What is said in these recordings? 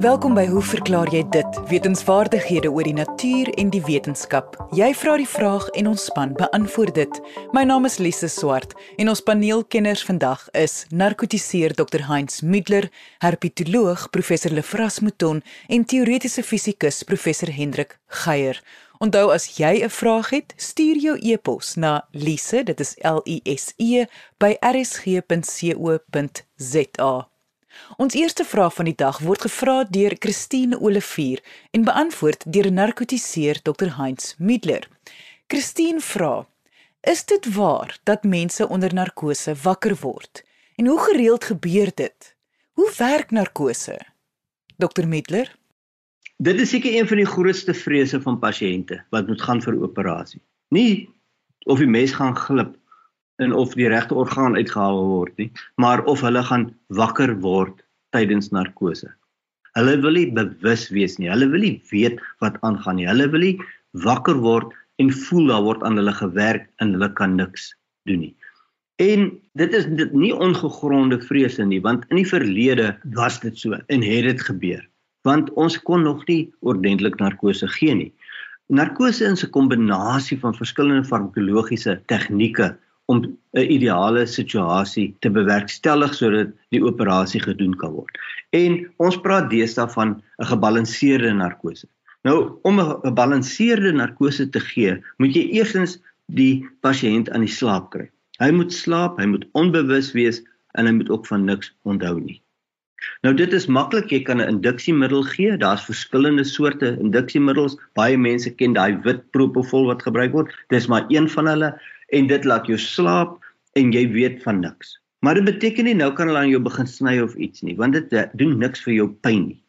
Welkom by Hoe verklaar jy dit? Wetenskapwaardighede oor die natuur en die wetenskap. Jy vra die vraag en ons span beantwoord dit. My naam is Lise Swart en ons paneelkenners vandag is narkotiseer Dr. Heinz Müdler, herpetoloog professor Lefras Mouton en teoretiese fisikus professor Hendrik Geier. Onthou as jy 'n vraag het, stuur jou e-pos na lise, dit is L I S E by rsg.co.za. Ons eerste vraag van die dag word gevra deur Christine Olivier en beantwoord deur narkotiseer Dr Heinz Middler. Christine vra: Is dit waar dat mense onder narkose wakker word? En hoe gereeld gebeur dit? Hoe werk narkose? Dr Middler Dit is seker een van die grootste vrese van pasiënte wat moet gaan vir operasie. Nie of die mes gaan glip en of die regte orgaan uitgehaal word nie, maar of hulle gaan wakker word tydens narkose. Hulle wil nie bewus wees nie. Hulle wil nie weet wat aangaan nie. Hulle wil nie wakker word en voel daar word aan hulle gewerk en hulle kan niks doen nie. En dit is dit nie ongegronde vrese nie, want in die verlede was dit so en het dit gebeur. Want ons kon nog nie ordentlik narkose gee nie. Narkose is 'n kombinasie van verskillende farmakologiese tegnieke om 'n ideale situasie te bewerkstellig sodat die operasie gedoen kan word. En ons praat deesdae van 'n gebalanseerde narkose. Nou om 'n gebalanseerde narkose te gee, moet jy eerstens die pasiënt aan die slaap kry. Hy moet slaap, hy moet onbewus wees en hy moet ook van niks onthou nie. Nou dit is maklik, jy kan 'n induksiemiddel gee. Daar's verskillende soorte induksiemiddels. Baie mense ken daai wit propofol wat gebruik word. Dis maar een van hulle en dit laat jou slaap en jy weet van niks. Maar dit beteken nie nou kan hulle aan jou begin sny of iets nie, want dit eh, doen niks vir jou pyn nie.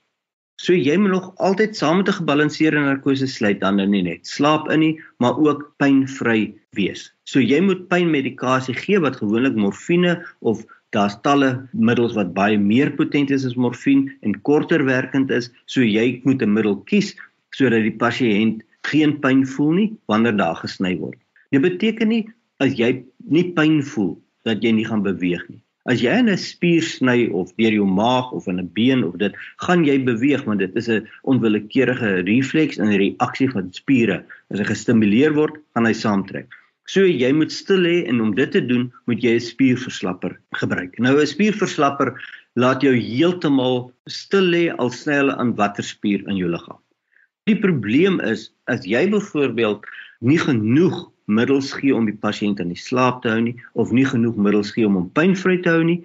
So jy moet nog altyd saam met 'n gebalanseerde narkose sluit dan nou nie net slaap in nie, maar ook pynvry wees. So jy moet pynmedikasie gee wat gewoonlik morfine of daar's talle middels wat baie meer potent is as morfine en korter werkend is, so jy moet 'n middel kies sodat die pasiënt geen pyn voel nie wanneer daar gesny word. Dit beteken nie as jy nie pyn voel dat jy nie gaan beweeg nie. As jy 'n spier sny of deur jou maag of in 'n been of dit, gaan jy beweeg want dit is 'n onwillekeurige refleks en 'n reaksie van spiere. As hy gestimuleer word, gaan hy saamtrek. So jy moet stil lê en om dit te doen, moet jy 'n spierverslapper gebruik. Nou 'n spierverslapper laat jou heeltemal stil lê al sny hulle aan watter spier in jou liggaam. Die probleem is as jy byvoorbeeld nie genoeg middels gee om die pasiënt aan die slaap te hou nie of nie genoeg middels gee om hom pynvry te hou nie,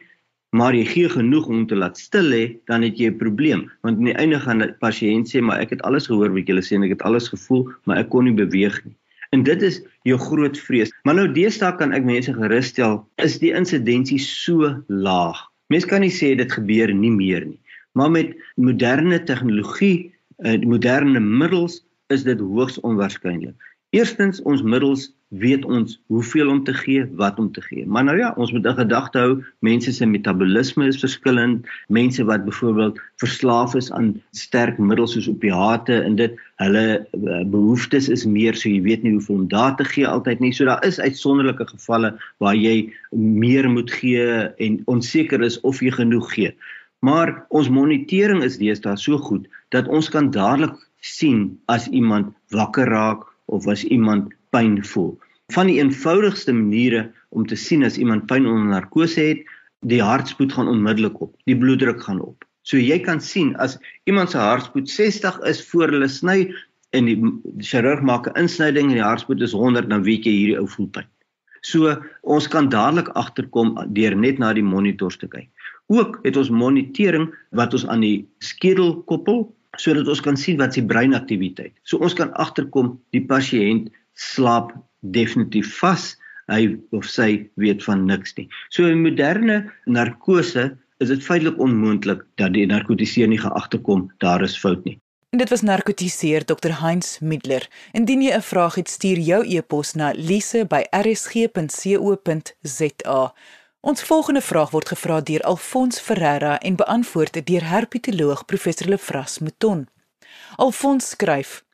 maar jy gee genoeg om te laat stil lê, dan het jy 'n probleem. Want aan die einde gaan die pasiënt sê, "Maar ek het alles gehoor wat julle sê en ek het alles gevoel, maar ek kon nie beweeg nie." En dit is jou groot vrees. Maar nou deesdae kan ek mense gerusstel, is die insidensie so laag. Mense kan nie sê dit gebeur nie meer nie. Maar met moderne tegnologie, uh, moderne middels is dit hoogs onwaarskynlik. Eerstens ons middels weet ons hoeveel om te gee, wat om te gee. Maar nou ja, ons moet 'n gedagte hou, mense se metabolisme is verskillend. Mense wat byvoorbeeld verslaaf is aan sterk middels soos opiate en dit hulle uh, behoeftes is meer, so jy weet nie hoeveel om daar te gee altyd nie. So daar is uitsonderlike gevalle waar jy meer moet gee en onseker is of jy genoeg gee. Maar ons monitering is deesdae so goed dat ons kan dadelik sien as iemand wakker raak of as iemand pyn voel. Van die eenvoudigste maniere om te sien as iemand pyn onder narkose het, die hartspoed gaan onmiddellik op, die bloeddruk gaan op. So jy kan sien as iemand se hartspoed 60 is voor hulle sny en die chirurg maak 'n insnyding en die hartspoed is 100, dan weet jy hierdie ou voel pyn. So ons kan dadelik agterkom deur net na die monitors te kyk. Ook het ons monitering wat ons aan die skedel koppel sodat ons kan sien wat se breinaktiwiteit. So ons kan agterkom die pasiënt slaap definitief vas. Hy of sy weet van niks nie. So in moderne narkose is dit feitelik onmoontlik dat die narkotiseer nie geagterkom daar is fout nie. En dit was narkotiseer Dr Heinz Middler. Indien jy 'n vraag het, stuur jou e-pos na lise@rsg.co.za. Ons volgende vraag word gevra deur Alfons Ferreira en beantwoord deur herpetoloog professor Lefras Mouton. Alfons skryf: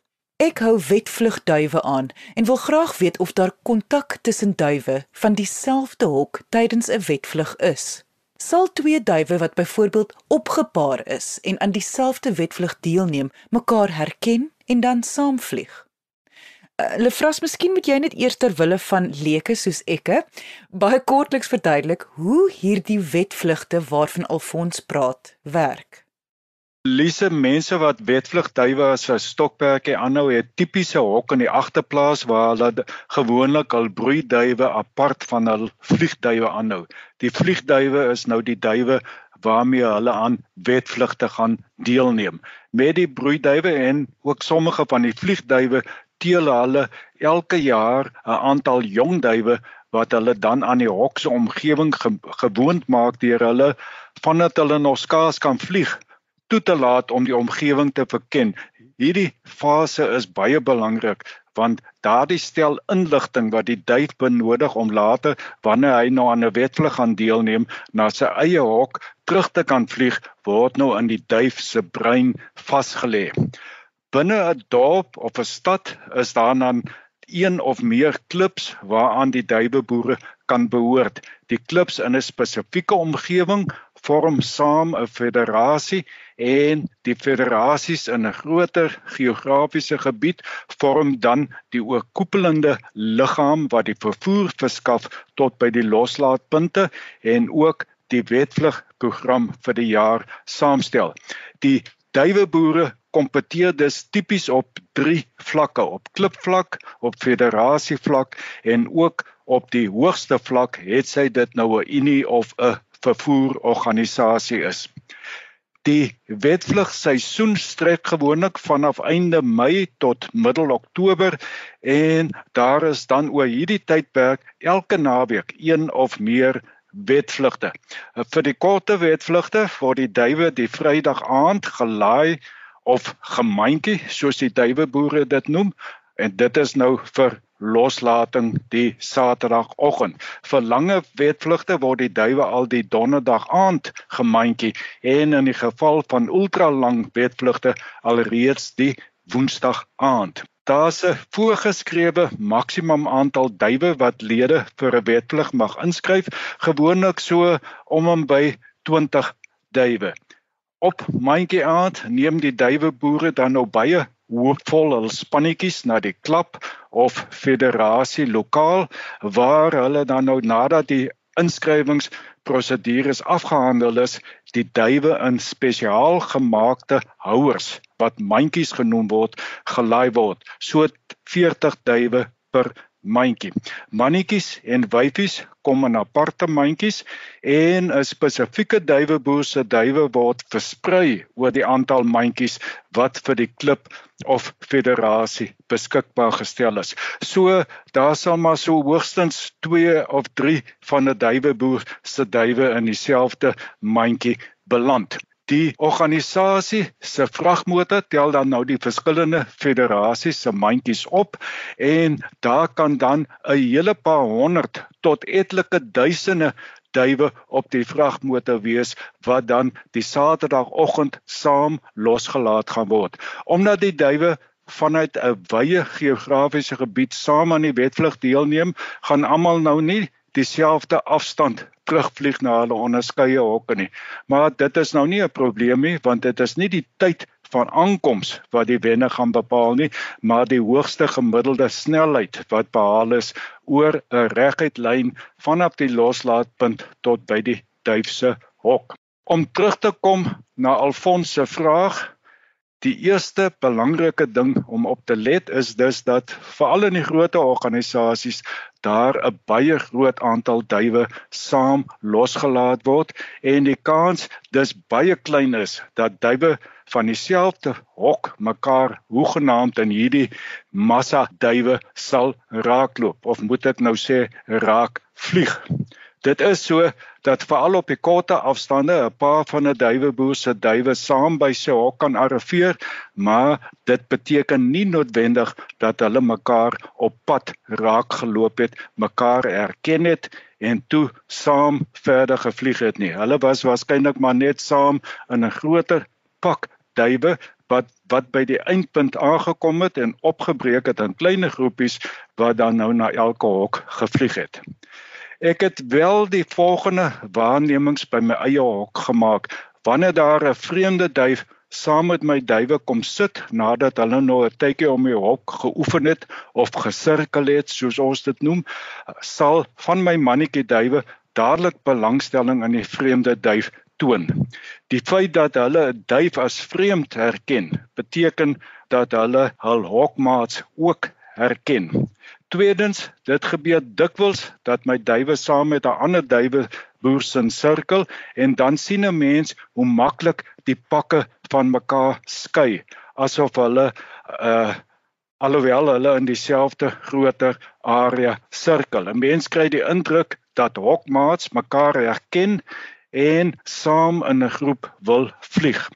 Ek hou wetvlugduwe aan en wil graag weet of daar kontak tussen duwe van dieselfde hok tydens 'n wetvlug is. Sal twee duwe wat byvoorbeeld opgepaar is en aan dieselfde wetvlug deelneem, mekaar herken en dan saamvlieg? Uh, Lefras, miskien moet jy net eers ter wille van leuke soos ekke baie kortliks verduidelik hoe hierdie wetvlugte waarvan Alfons praat werk. Lise mense wat wetvlugduwe as 'n stokperdjie aanhou het tipiese hok in die agterplaas waar hulle gewoonlik al broeiduwe apart van hul vliegduwe aanhou. Die vliegduwe is nou die duwe waarmee hulle aan wetvlugte gaan deelneem. Met die broeiduwe en ook sommige van die vliegduwe teel hulle elke jaar 'n aantal jong duwe wat hulle dan aan die hok se omgewing ge gewoond maak deur hulle vandat hulle nog skaars kan vlieg toe te laat om die omgewing te verken. Hierdie fase is baie belangrik want daardie stel inligting wat die duif benodig om later wanneer hy nou aan 'n wedvlug gaan deelneem na sy eie hok terug te kan vlieg word nou in die duif se brein vasgelê. Binne 'n dorp of 'n stad is daar dan een of meer klips waaraan die duiweboere kan behoort. Die klips in 'n spesifieke omgewing vorm saam 'n federasie en die federasies in 'n groter geografiese gebied vorm dan die oorkoepelende liggaam wat die vervoer verskaf tot by die loslaatpunte en ook die wetvlugprogram vir die jaar saamstel. Die duiweboere kompeteer dus tipies op 3 vlakke: op klipvlak, op federasievlak en ook op die hoogste vlak, het sy dit nou 'n unie of 'n vervoerorganisasie is. Die wetvlugseisoen strek gewoonlik vanaf einde Mei tot middel Oktober en daar is dan oor hierdie tydperk elke naweek een of meer wetvlugte. Vir die korte wetvlugte word die duwe die Vrydag aand gelaai of gemandjie soos die duweboere dit noem en dit is nou vir loslating die Saterdagoggend. Vir lange wetvlugte word die duwe al die Donderdag aand gemandjie en in die geval van ultralang wetvlugte alreeds die Woensdag aand. Daar's 'n voorgeskrewe maksimum aantal duwe wat lede vir 'n wetvlug mag inskryf, gewoonlik so om en by 20 duwe. Op mandjie aand neem die duweboere dan nou baie hoopvol hul spannetjies na die klap of federasie lokaal waar hulle dan nou nadat die inskrywingsprosedures afgehandel is, die duwe in spesiaal gemaakte houers wat mandjies genoem word, gelaai word. So 40 duwe per mandjie. Mannetjies en wyfies kom in aparte mandjies en 'n spesifieke duiweboer se duwe word versprei oor die aantal mandjies wat vir die klip of federasie beskikbaar gestel is. So daar sal maar so hoogstens 2 of 3 van 'n duiweboer se duwe in dieselfde mandjie beland. Die organisasie se vragmotor tel dan nou die verskillende federasies se mandjies op en daar kan dan 'n hele paar honderd tot etlike duisende duwe op die vragmotor wees wat dan die Saterdagoggend saam losgelaat gaan word. Omdat die duwe vanuit 'n wye geografiese gebied saam aan die wedvlug deelneem, gaan almal nou nie dieselfde afstand terugvlieg na hulle onderskeie hokke nie. Maar dit is nou nie 'n probleem nie want dit is nie die tyd van aankoms wat die wenne gaan bepaal nie, maar die hoogste gemiddelde snelheid wat behaal is oor 'n reguit lyn vanaf die loslaatpunt tot by die duif se hok. Om terug te kom na Alfons se vraag, Die eerste belangrike ding om op te let is dus dat veral in die groot organisasies daar 'n baie groot aantal duwe saam losgelaat word en die kans dis baie klein is dat duwe van dieselfde hok mekaar hoegenaamd in hierdie massa duwe sal raakloop of moet ek nou sê raak vlieg. Dit is so dat veral op die korte afstande 'n paar van 'n duiweboer se duwe saam by sy hok kan arriveer, maar dit beteken nie noodwendig dat hulle mekaar op pad raak geloop het, mekaar erken het en toe saam verder gevlieg het nie. Hulle was waarskynlik maar net saam in 'n groter pak duwe wat wat by die eindpunt aangekom het en opgebreek het in klein groepies wat dan nou na elke hok gevlieg het. Ek het wel die volgende waarnemings by my eie hok gemaak. Wanneer daar 'n vreemde duif saam met my duwe kom sit nadat hulle nou 'n tydjie om die hok geoefen het of gesirkel het soos ons dit noem, sal van my mannetjie duwe dadelik belangstelling in die vreemde duif toon. Die feit dat hulle 'n duif as vreemd herken, beteken dat hulle hul hokmaats ook herken. Tweedens, dit gebeur dikwels dat my duwe saam met 'n ander duwe boer sin sirkel en dan sien 'n mens hoe maklik die pakke van mekaar skei asof hulle uh alhoewel hulle in dieselfde groter area sirkel. 'n Mens kry die indruk dat hokmaats mekaar herken en saam in 'n groep wil vlieg.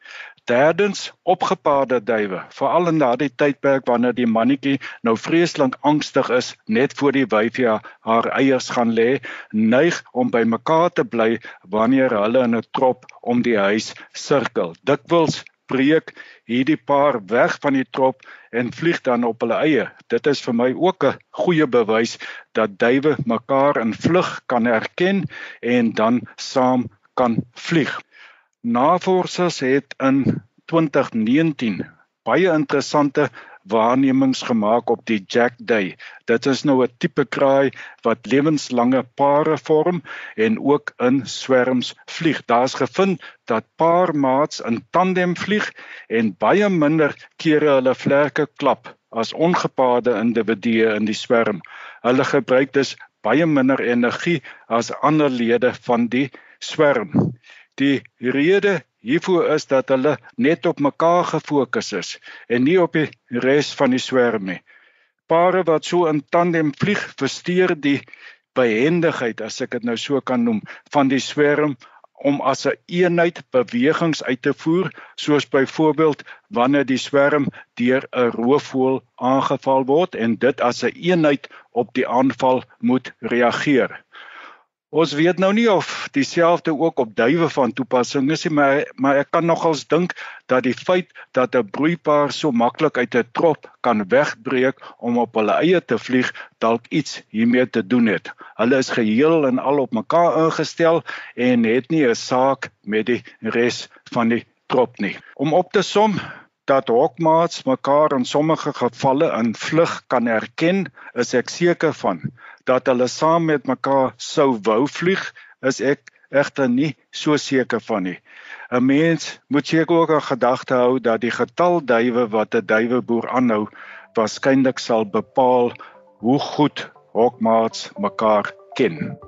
Derdens opgepaarde duwe, veral in daardie tydperk wanneer die mannetjie nou vreeslik angstig is net voor die wyfie haar eiers gaan lê, neig om by mekaar te bly wanneer hulle in 'n trop om die huis sirkel. Dikwels breek hierdie paar weg van die trop en vlieg dan op hulle eie. Dit is vir my ook 'n goeie bewys dat duwe mekaar in vlug kan herken en dan saam kan vlieg. Navorsers het in 2019 baie interessante waarnemings gemaak op die Jack Day. Dit is nou 'n tipe kraai wat lewenslange pare vorm en ook in swerms vlieg. Daar's gevind dat paarmaats in tandem vlieg en baie minder kere hulle vlerke klap as ongepaarde individue in die swerm. Hulle gebruik dus baie minder energie as ander lede van die swerm. Die rede hiervoor is dat hulle net op mekaar gefokus is en nie op die res van die swerm nie. Pare wat so in tandem vlieg, versteur die behendigheid as ek dit nou so kan noem van die swerm om as 'n eenheid bewegings uit te voer soos byvoorbeeld wanneer die swerm deur 'n roofvoël aangeval word en dit as 'n eenheid op die aanval moet reageer. Ons weet nou nie of dieselfde ook op duwe van toepassing is nie, maar maar ek kan nogals dink dat die feit dat 'n broeipaar so maklik uit 'n trop kan wegbreek om op hulle eie te vlieg, dalk iets hiermee te doen het. Hulle is geheel en al op mekaar ingestel en het nie 'n saak met die res van die trop nie. Om op te som dat hokmaats mekaar in sommige gevalle in vlug kan herken, is ek seker van dat hulle saam met mekaar sou wou vlieg, is ek egter nie so seker van nie. 'n Mens moet seker ook 'n gedagte hou dat die getal duwe wat 'n duiweboer aanhou, waarskynlik sal bepaal hoe goed hokmaats mekaar ken.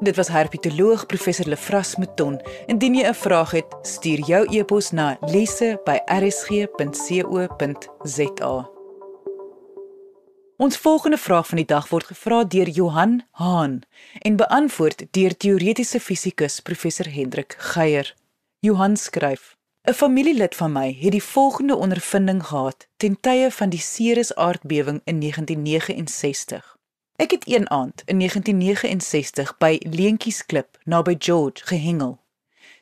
Dit was herpetoloog professor Lefras Mouton. Indien jy 'n vraag het, stuur jou e-pos na lise@rsg.co.za. Ons volgende vraag van die dag word gevra deur Johan Haan en beantwoord deur teoretiese fisikus professor Hendrik Geier. Johan skryf: 'n Familielid van my het die volgende ondervinding gehad ten tye van die Ceres aardbewing in 1969. Ek het een aand in 1969 by Leentjiesklip naby George gehengel.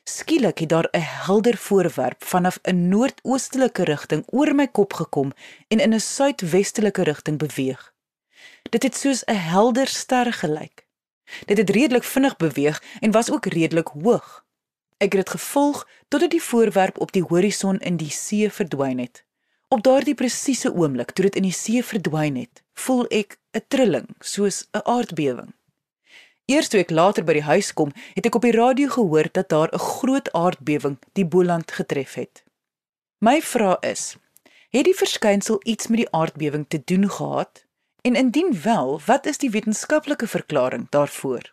Skielik het daar 'n helder voorwerp vanaf 'n noordoostelike rigting oor my kop gekom en in 'n suidwestelike rigting beweeg. Dit het soos 'n helder ster gelyk. Dit het redelik vinnig beweeg en was ook redelik hoog. Ek het dit gevolg totdat die voorwerp op die horison in die see verdwyn het. Op daardie presiese oomblik toe dit in die see verdwyn het, voel ek 'n trilling soos 'n aardbewing. Eers toe ek later by die huis kom, het ek op die radio gehoor dat daar 'n groot aardbewing die Boland getref het. My vraag is: het die verskynsel iets met die aardbewing te doen gehad? En indien wel, wat is die wetenskaplike verklaring daarvoor?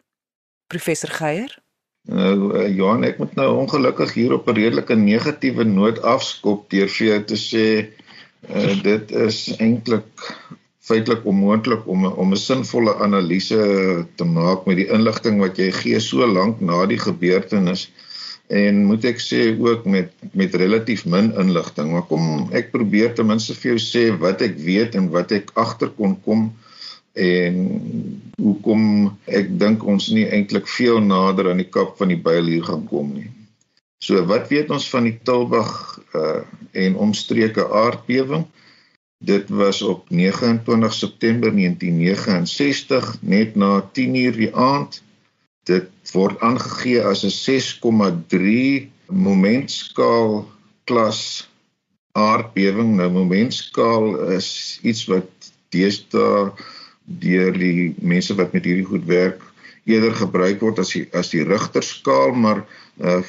Professor Geier? Uh, Johan, ek moet nou ongelukkig hier op 'n redelike negatiewe noot afskop deur vir jou te sê uh, dit is eintlik feitelik onmoontlik om om 'n sinvolle analise te maak met die inligting wat jy gee so lank na die gebeurtenis en moet ek sê ook met met relatief min inligting maar kom ek probeer ten minste vir jou sê wat ek weet en wat ek agter kon kom en hoekom ek dink ons nie eintlik veel nader aan die kap van die byl hier gaan kom nie. So wat weet ons van die Tilburg uh en omstreke aardbewing? Dit was op 29 September 1969 net na 10:00 die aand Dit word aangegee as 'n 6,3 momentskaal klas aardbewing. Nou momentskaal is iets wat deesdae deur die mense wat met hierdie goed werk eerder gebruik word as die as die Richterskaal, maar uh,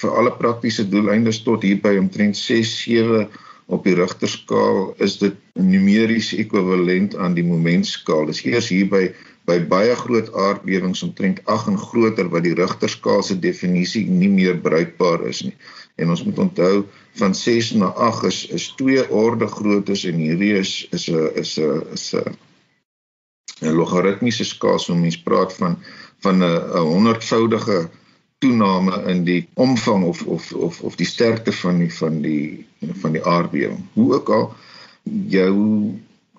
vir alle praktiese doeleindes tot hier by omtrent 6 7 op die Richterskaal is dit numeries ekwivalent aan die momentskaal. Dis eers hier by by baie groot aardbewings omtrent 8 en groter wat die Richterskaal se definisie nie meer bruikbaar is nie. En ons moet onthou van 6 na 8 is is twee orde groottes en hierdie is is 'n is 'n is 'n 'n logaritmiese skaal, so mens praat van van 'n 'n honderdvoudige toename in die omvang of of of of die sterkte van die van die van die aardbewing. Hoe ook al jou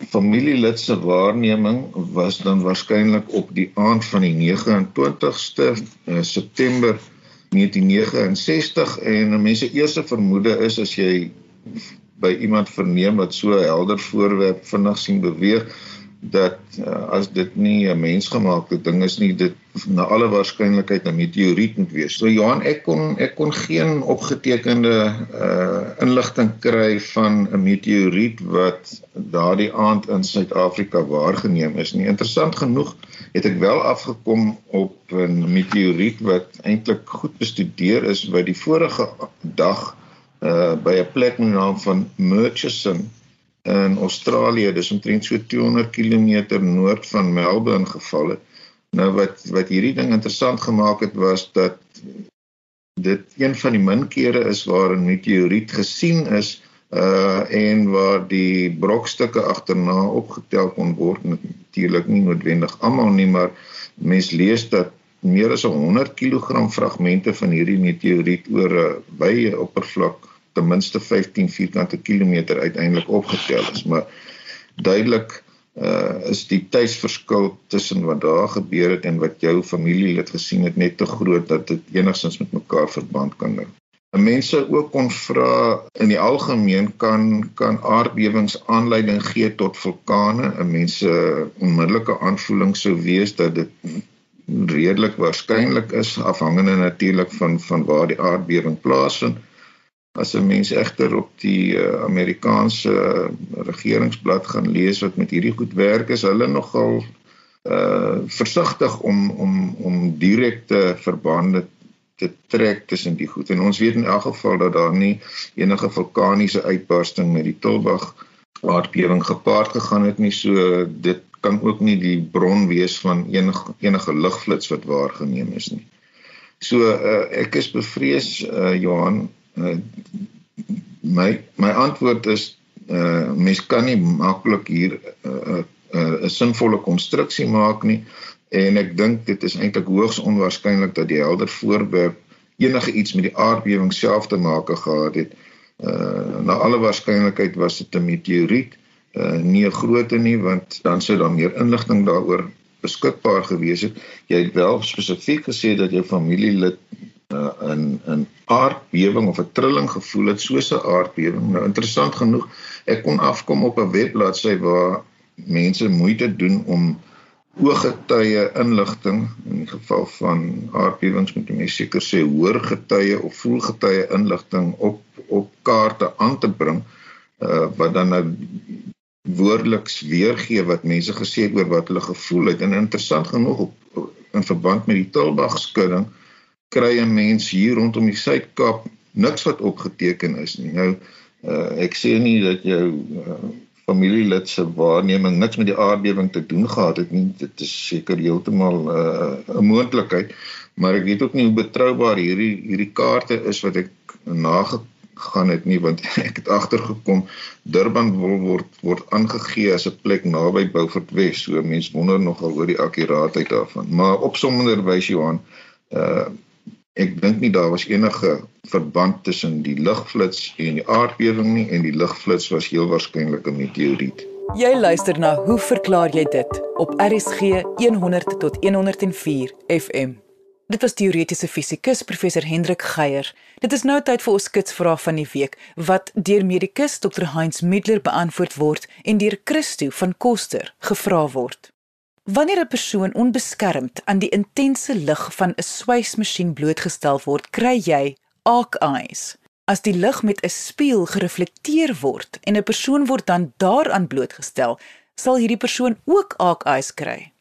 familielid se waarneming was dan waarskynlik op die aand van die 29ste uh, September 1969 en mense eerste vermoede is as jy by iemand verneem wat so helder voorwerp vinnig sien beweeg dat uh, as dit nie 'n mensgemaakte ding is nie dit na alle waarskynlikheid 'n meteoriet moet wees. So Johan ek kon ek kon geen opgetekende uh inligting kry van 'n meteoriet wat daardie aand in Suid-Afrika waargeneem is nie. Interessant genoeg het ek wel afgekom op 'n meteoriet wat eintlik goed bestudeer is wat die vorige dag uh by 'n plek met die naam van Murchison in Australië, dis omtrent so 200 km noord van Melbourne geval het. Nou wat wat hierdie ding interessant gemaak het was dat dit een van die min kere is waar 'n meteoriet gesien is uh en waar die brokstukke agterna opgetel kon word natuurlik nie noodwendig almal nie maar mens lees dat meer as 100 kg fragmente van hierdie meteoriet oor 'n baie oppervlak ten minste 15 vierkante kilometer uiteindelik opgetel is, maar duidelik uh is die tydsverskil tussen wat daar gebeur het en wat jou familielid gesien het net te groot dat dit enigstens met mekaar verband kan hou. Mense ook kon vra in die algemeen kan kan aardbewings aanleiding gee tot vulkane. 'n Mense onmiddellike aanvoeling sou wees dat dit redelik waarskynlik is afhangende natuurlik van van waar die aardbewing plaasvind. As 'n mens egter op die uh, Amerikaanse uh, regeringsblad gaan lees wat met hierdie goed werk, is hulle nogal uh versigtig om om om direkte verbande te trek tussen die goed. En ons weet in elk geval dat daar nie enige vulkaniese uitbarsting met die Tilbag aardbewing gepaard gegaan het nie. So dit kan ook nie die bron wees van enige enige ligflits wat waargeneem is nie. So uh, ek is bevrees uh, Johan Uh, my my antwoord is uh mens kan nie maklik hier 'n uh, uh, 'n sinvolle konstruksie maak nie en ek dink dit is eintlik hoogs onwaarskynlik dat die helder voorwerp enige iets met die aardbewing self te maak gehad het. Uh na alle waarskynlikheid was dit 'n meteoriet, uh nie 'n grootte nie want dan sou daar meer inligting daaroor beskikbaar gewees het. Jy het wel spesifiek gesê dat jou familielid uh, in 'n aardbewing of 'n trilling gevoel het soos 'n aardbewing. Nou interessant genoeg, ek kon afkom op 'n webbladsy waar mense moeite doen om ooggetuie inligting in die geval van aardbewings moet mense seker sê hoor getuie of voel getuie inligting op op kaarte aan te bring uh, wat dan nou woordeliks weergee wat mense gesê het oor wat hulle gevoel het en interessant genoeg op in verband met die Tilbag skudding kry 'n mens hier rondom die Suid-Kaap niks wat opgeteken is nie. Nou uh, ek sê nie dat jou uh, familielid se waarneming niks met die aardbewing te doen gehad het nie. Dit is seker heeltemal uh, 'n uh, moontlikheid, maar ek weet ook nie hoe betroubaar hierdie hierdie kaarte is wat ek nagegaan het nie want ek het agtergekom Durban word word aangegee as 'n plek naby Beaufort Wes. So mense wonder nogal oor die akkuraatheid daarvan. Maar opsommender wys Johan uh Ek dink nie daar was enige verband tussen die lugflits en die aardbewing nie en die lugflits was heel waarskynlik 'n meteoriet. Jy luister na Hoe verklaar jy dit op RSG 100 tot 104 FM. Dit was teoretiese fisikus professor Hendrik Geier. Dit is nou tyd vir ons kitsvraag van die week wat deur medikus Dr Heinz Middler beantwoord word en deur Christo van Koster gevra word. Wanneer 'n persoon onbeskermd aan die intense lig van 'n swysmasjien blootgestel word, kry jy arc eyes. As die lig met 'n spieël gereflekteer word en 'n persoon word dan daaraan blootgestel, sal hierdie persoon ook arc eyes kry.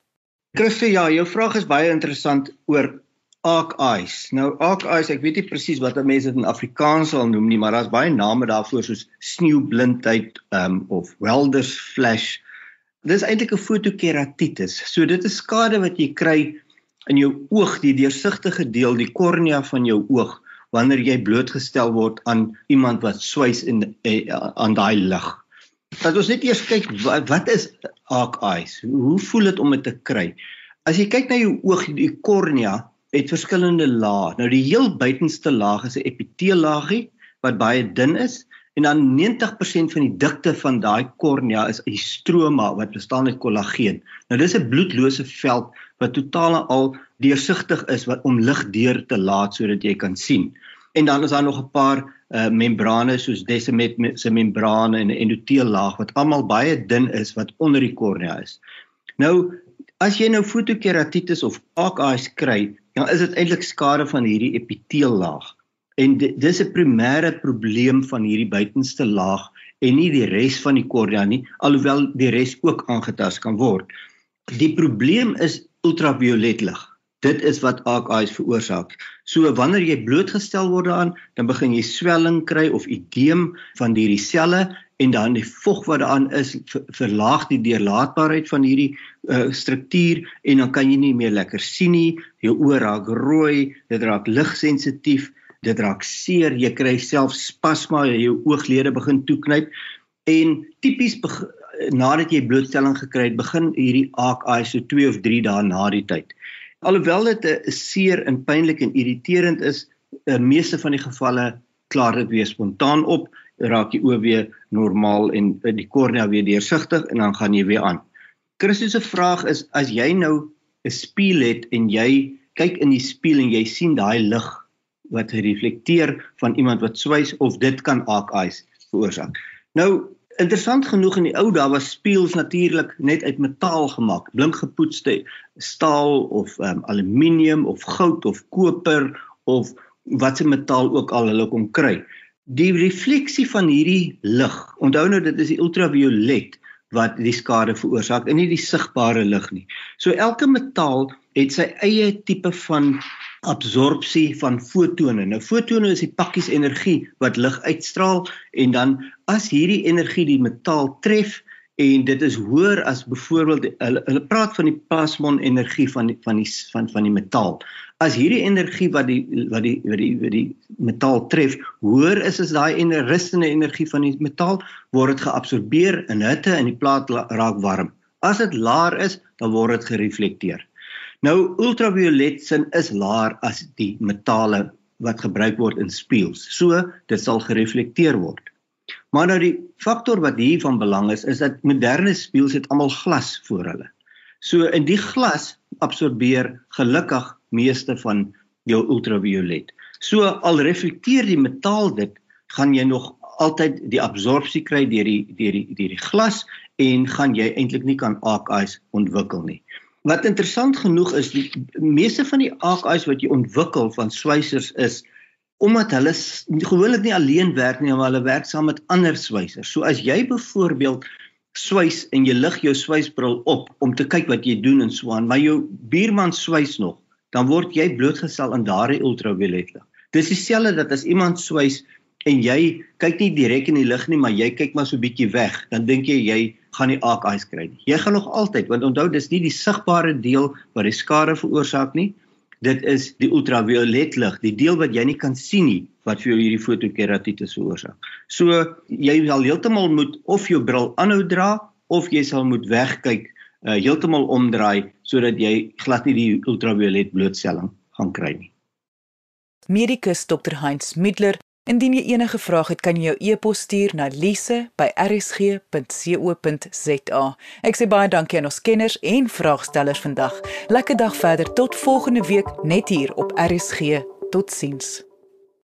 Christie, ja, jou vraag is baie interessant oor arc eyes. Nou arc eyes, ek weet nie presies wat mense dit in Afrikaans sal noem nie, maar daar's baie name daarvoor soos sneeublindheid um, of welders flash. Dit is eintlik 'n fotokeratitis. So dit is skade wat jy kry in jou oog, die deursigtige deel, die kornea van jou oog wanneer jy blootgestel word aan iemand wat swys in eh, aan daai lig. Dat ons net eers kyk wat, wat is arc eyes? Hoe voel dit om dit te kry? As jy kyk na jou oog, die kornea het verskillende lae. Nou die heel buitenste laag is 'n epiteellaagie wat baie dun is en dan 90% van die dikte van daai kornea is 'n stroma wat bestaan uit kollageen. Nou dis 'n bloedlose veld wat totaal al deursigtig is wat om lig deur te laat sodat jy kan sien. En dan is daar nog 'n paar uh, membrane soos Descemet se membrane en 'n endoteellaag wat almal baie dun is wat onder die kornea is. Nou as jy nou fotokeratitis of eyes kry, dan is dit eintlik skade van hierdie epiteellaag. En dis 'n primêre probleem van hierdie buitenste laag en nie die res van die kornea nie, alhoewel die res ook aangetast kan word. Die probleem is ultraviolet lig. Dit is wat AKI's veroorsaak. So wanneer jy blootgestel word daaraan, dan begin jy swelling kry of edeem van hierdie selle en dan die vog wat daaraan is verlaag die deurlaatbaarheid van hierdie uh, struktuur en dan kan jy nie meer lekker sien nie. Jou oë raak rooi, dit raak ligsensitief dit raak seer, jy kry self spasma, jou ooglede begin toeknyp en tipies nadat jy blootstelling gekry het, begin hierdie AKI so 2 of 3 dae na die tyd. Alhoewel dit 'n seer en pynlik en irriterend is, in die meeste van die gevalle klaar dit weer spontaan op, raak die oë weer normaal en die kornea weer deursigtig en dan gaan jy weer aan. Christus se vraag is as jy nou 'n spieël het en jy kyk in die spieël en jy sien daai lig wat reflekteer van iemand wat swys of dit kan arc eyes veroorsaak. Nou interessant genoeg in die ou dae was spieëls natuurlik net uit metaal gemaak, blink gepoetste staal of um, aluminium of goud of koper of watse metaal ook al hulle kon kry. Die refleksie van hierdie lig, onthou nou dit is die ultraviolet wat die skade veroorsaak en nie die sigbare lig nie. So elke metaal het sy eie tipe van absorpsie van fotone. Nou fotone is die pakkies energie wat lig uitstraal en dan as hierdie energie die metaal tref en dit is hoër as byvoorbeeld hulle hulle praat van die plasmon energie van die, van die van van die metaal. As hierdie energie wat die wat die wat die wat die metaal tref hoër is as daai energisende energie van die metaal word dit geabsorbeer in hitte en die plaat raak warm. As dit laer is, dan word dit gereflekteer. Nou ultraviolet sin is laer as die metale wat gebruik word in spieëls. So dit sal gereflekteer word. Maar nou die faktor wat hier van belang is is dat moderne spieëls het almal glas voor hulle. So in die glas absorbeer gelukkig meeste van jou ultraviolet. So al reflekteer die metaal dit, gaan jy nog altyd die absorpsie kry deur die deur die deur die glas en gaan jy eintlik nie kan arc eyes ontwikkel nie. Wat interessant genoeg is, die meeste van die AKI's wat jy ontwikkel van swysers is omdat hulle gewoonlik nie alleen werk nie, maar hulle werk saam met ander swysers. So as jy byvoorbeeld swys en jy lig jou swysbril op om te kyk wat jy doen en so aan, maar jou buurman swys nog, dan word jy blootgestel aan daardie ultraviolet lig. Dis dieselfde dat as iemand swys en jy kyk nie direk in die lig nie, maar jy kyk maar so 'n bietjie weg, dan dink jy jy gaan nie arc eyes kry nie. Jy gaan nog altyd, want onthou dis nie die sigbare deel wat die skade veroorsaak nie. Dit is die ultraviolet lig, die deel wat jy nie kan sien nie wat vir jou hierdie fotokeratitis veroorsaak. So jy sal heeltemal moet of jou bril aanhou dra of jy sal moet wegkyk, uh, heeltemal omdraai sodat jy glad nie die ultraviolet blootstelling gaan kry nie. Medikus Dr. Heinz Middler Indien jy enige vrae het, kan jy jou e-pos stuur na lise@rsg.co.za. Ek sê baie dankie aan ons kenners en vraagstellers vandag. Lekker dag verder tot volgende week net hier op RSG. Totsiens.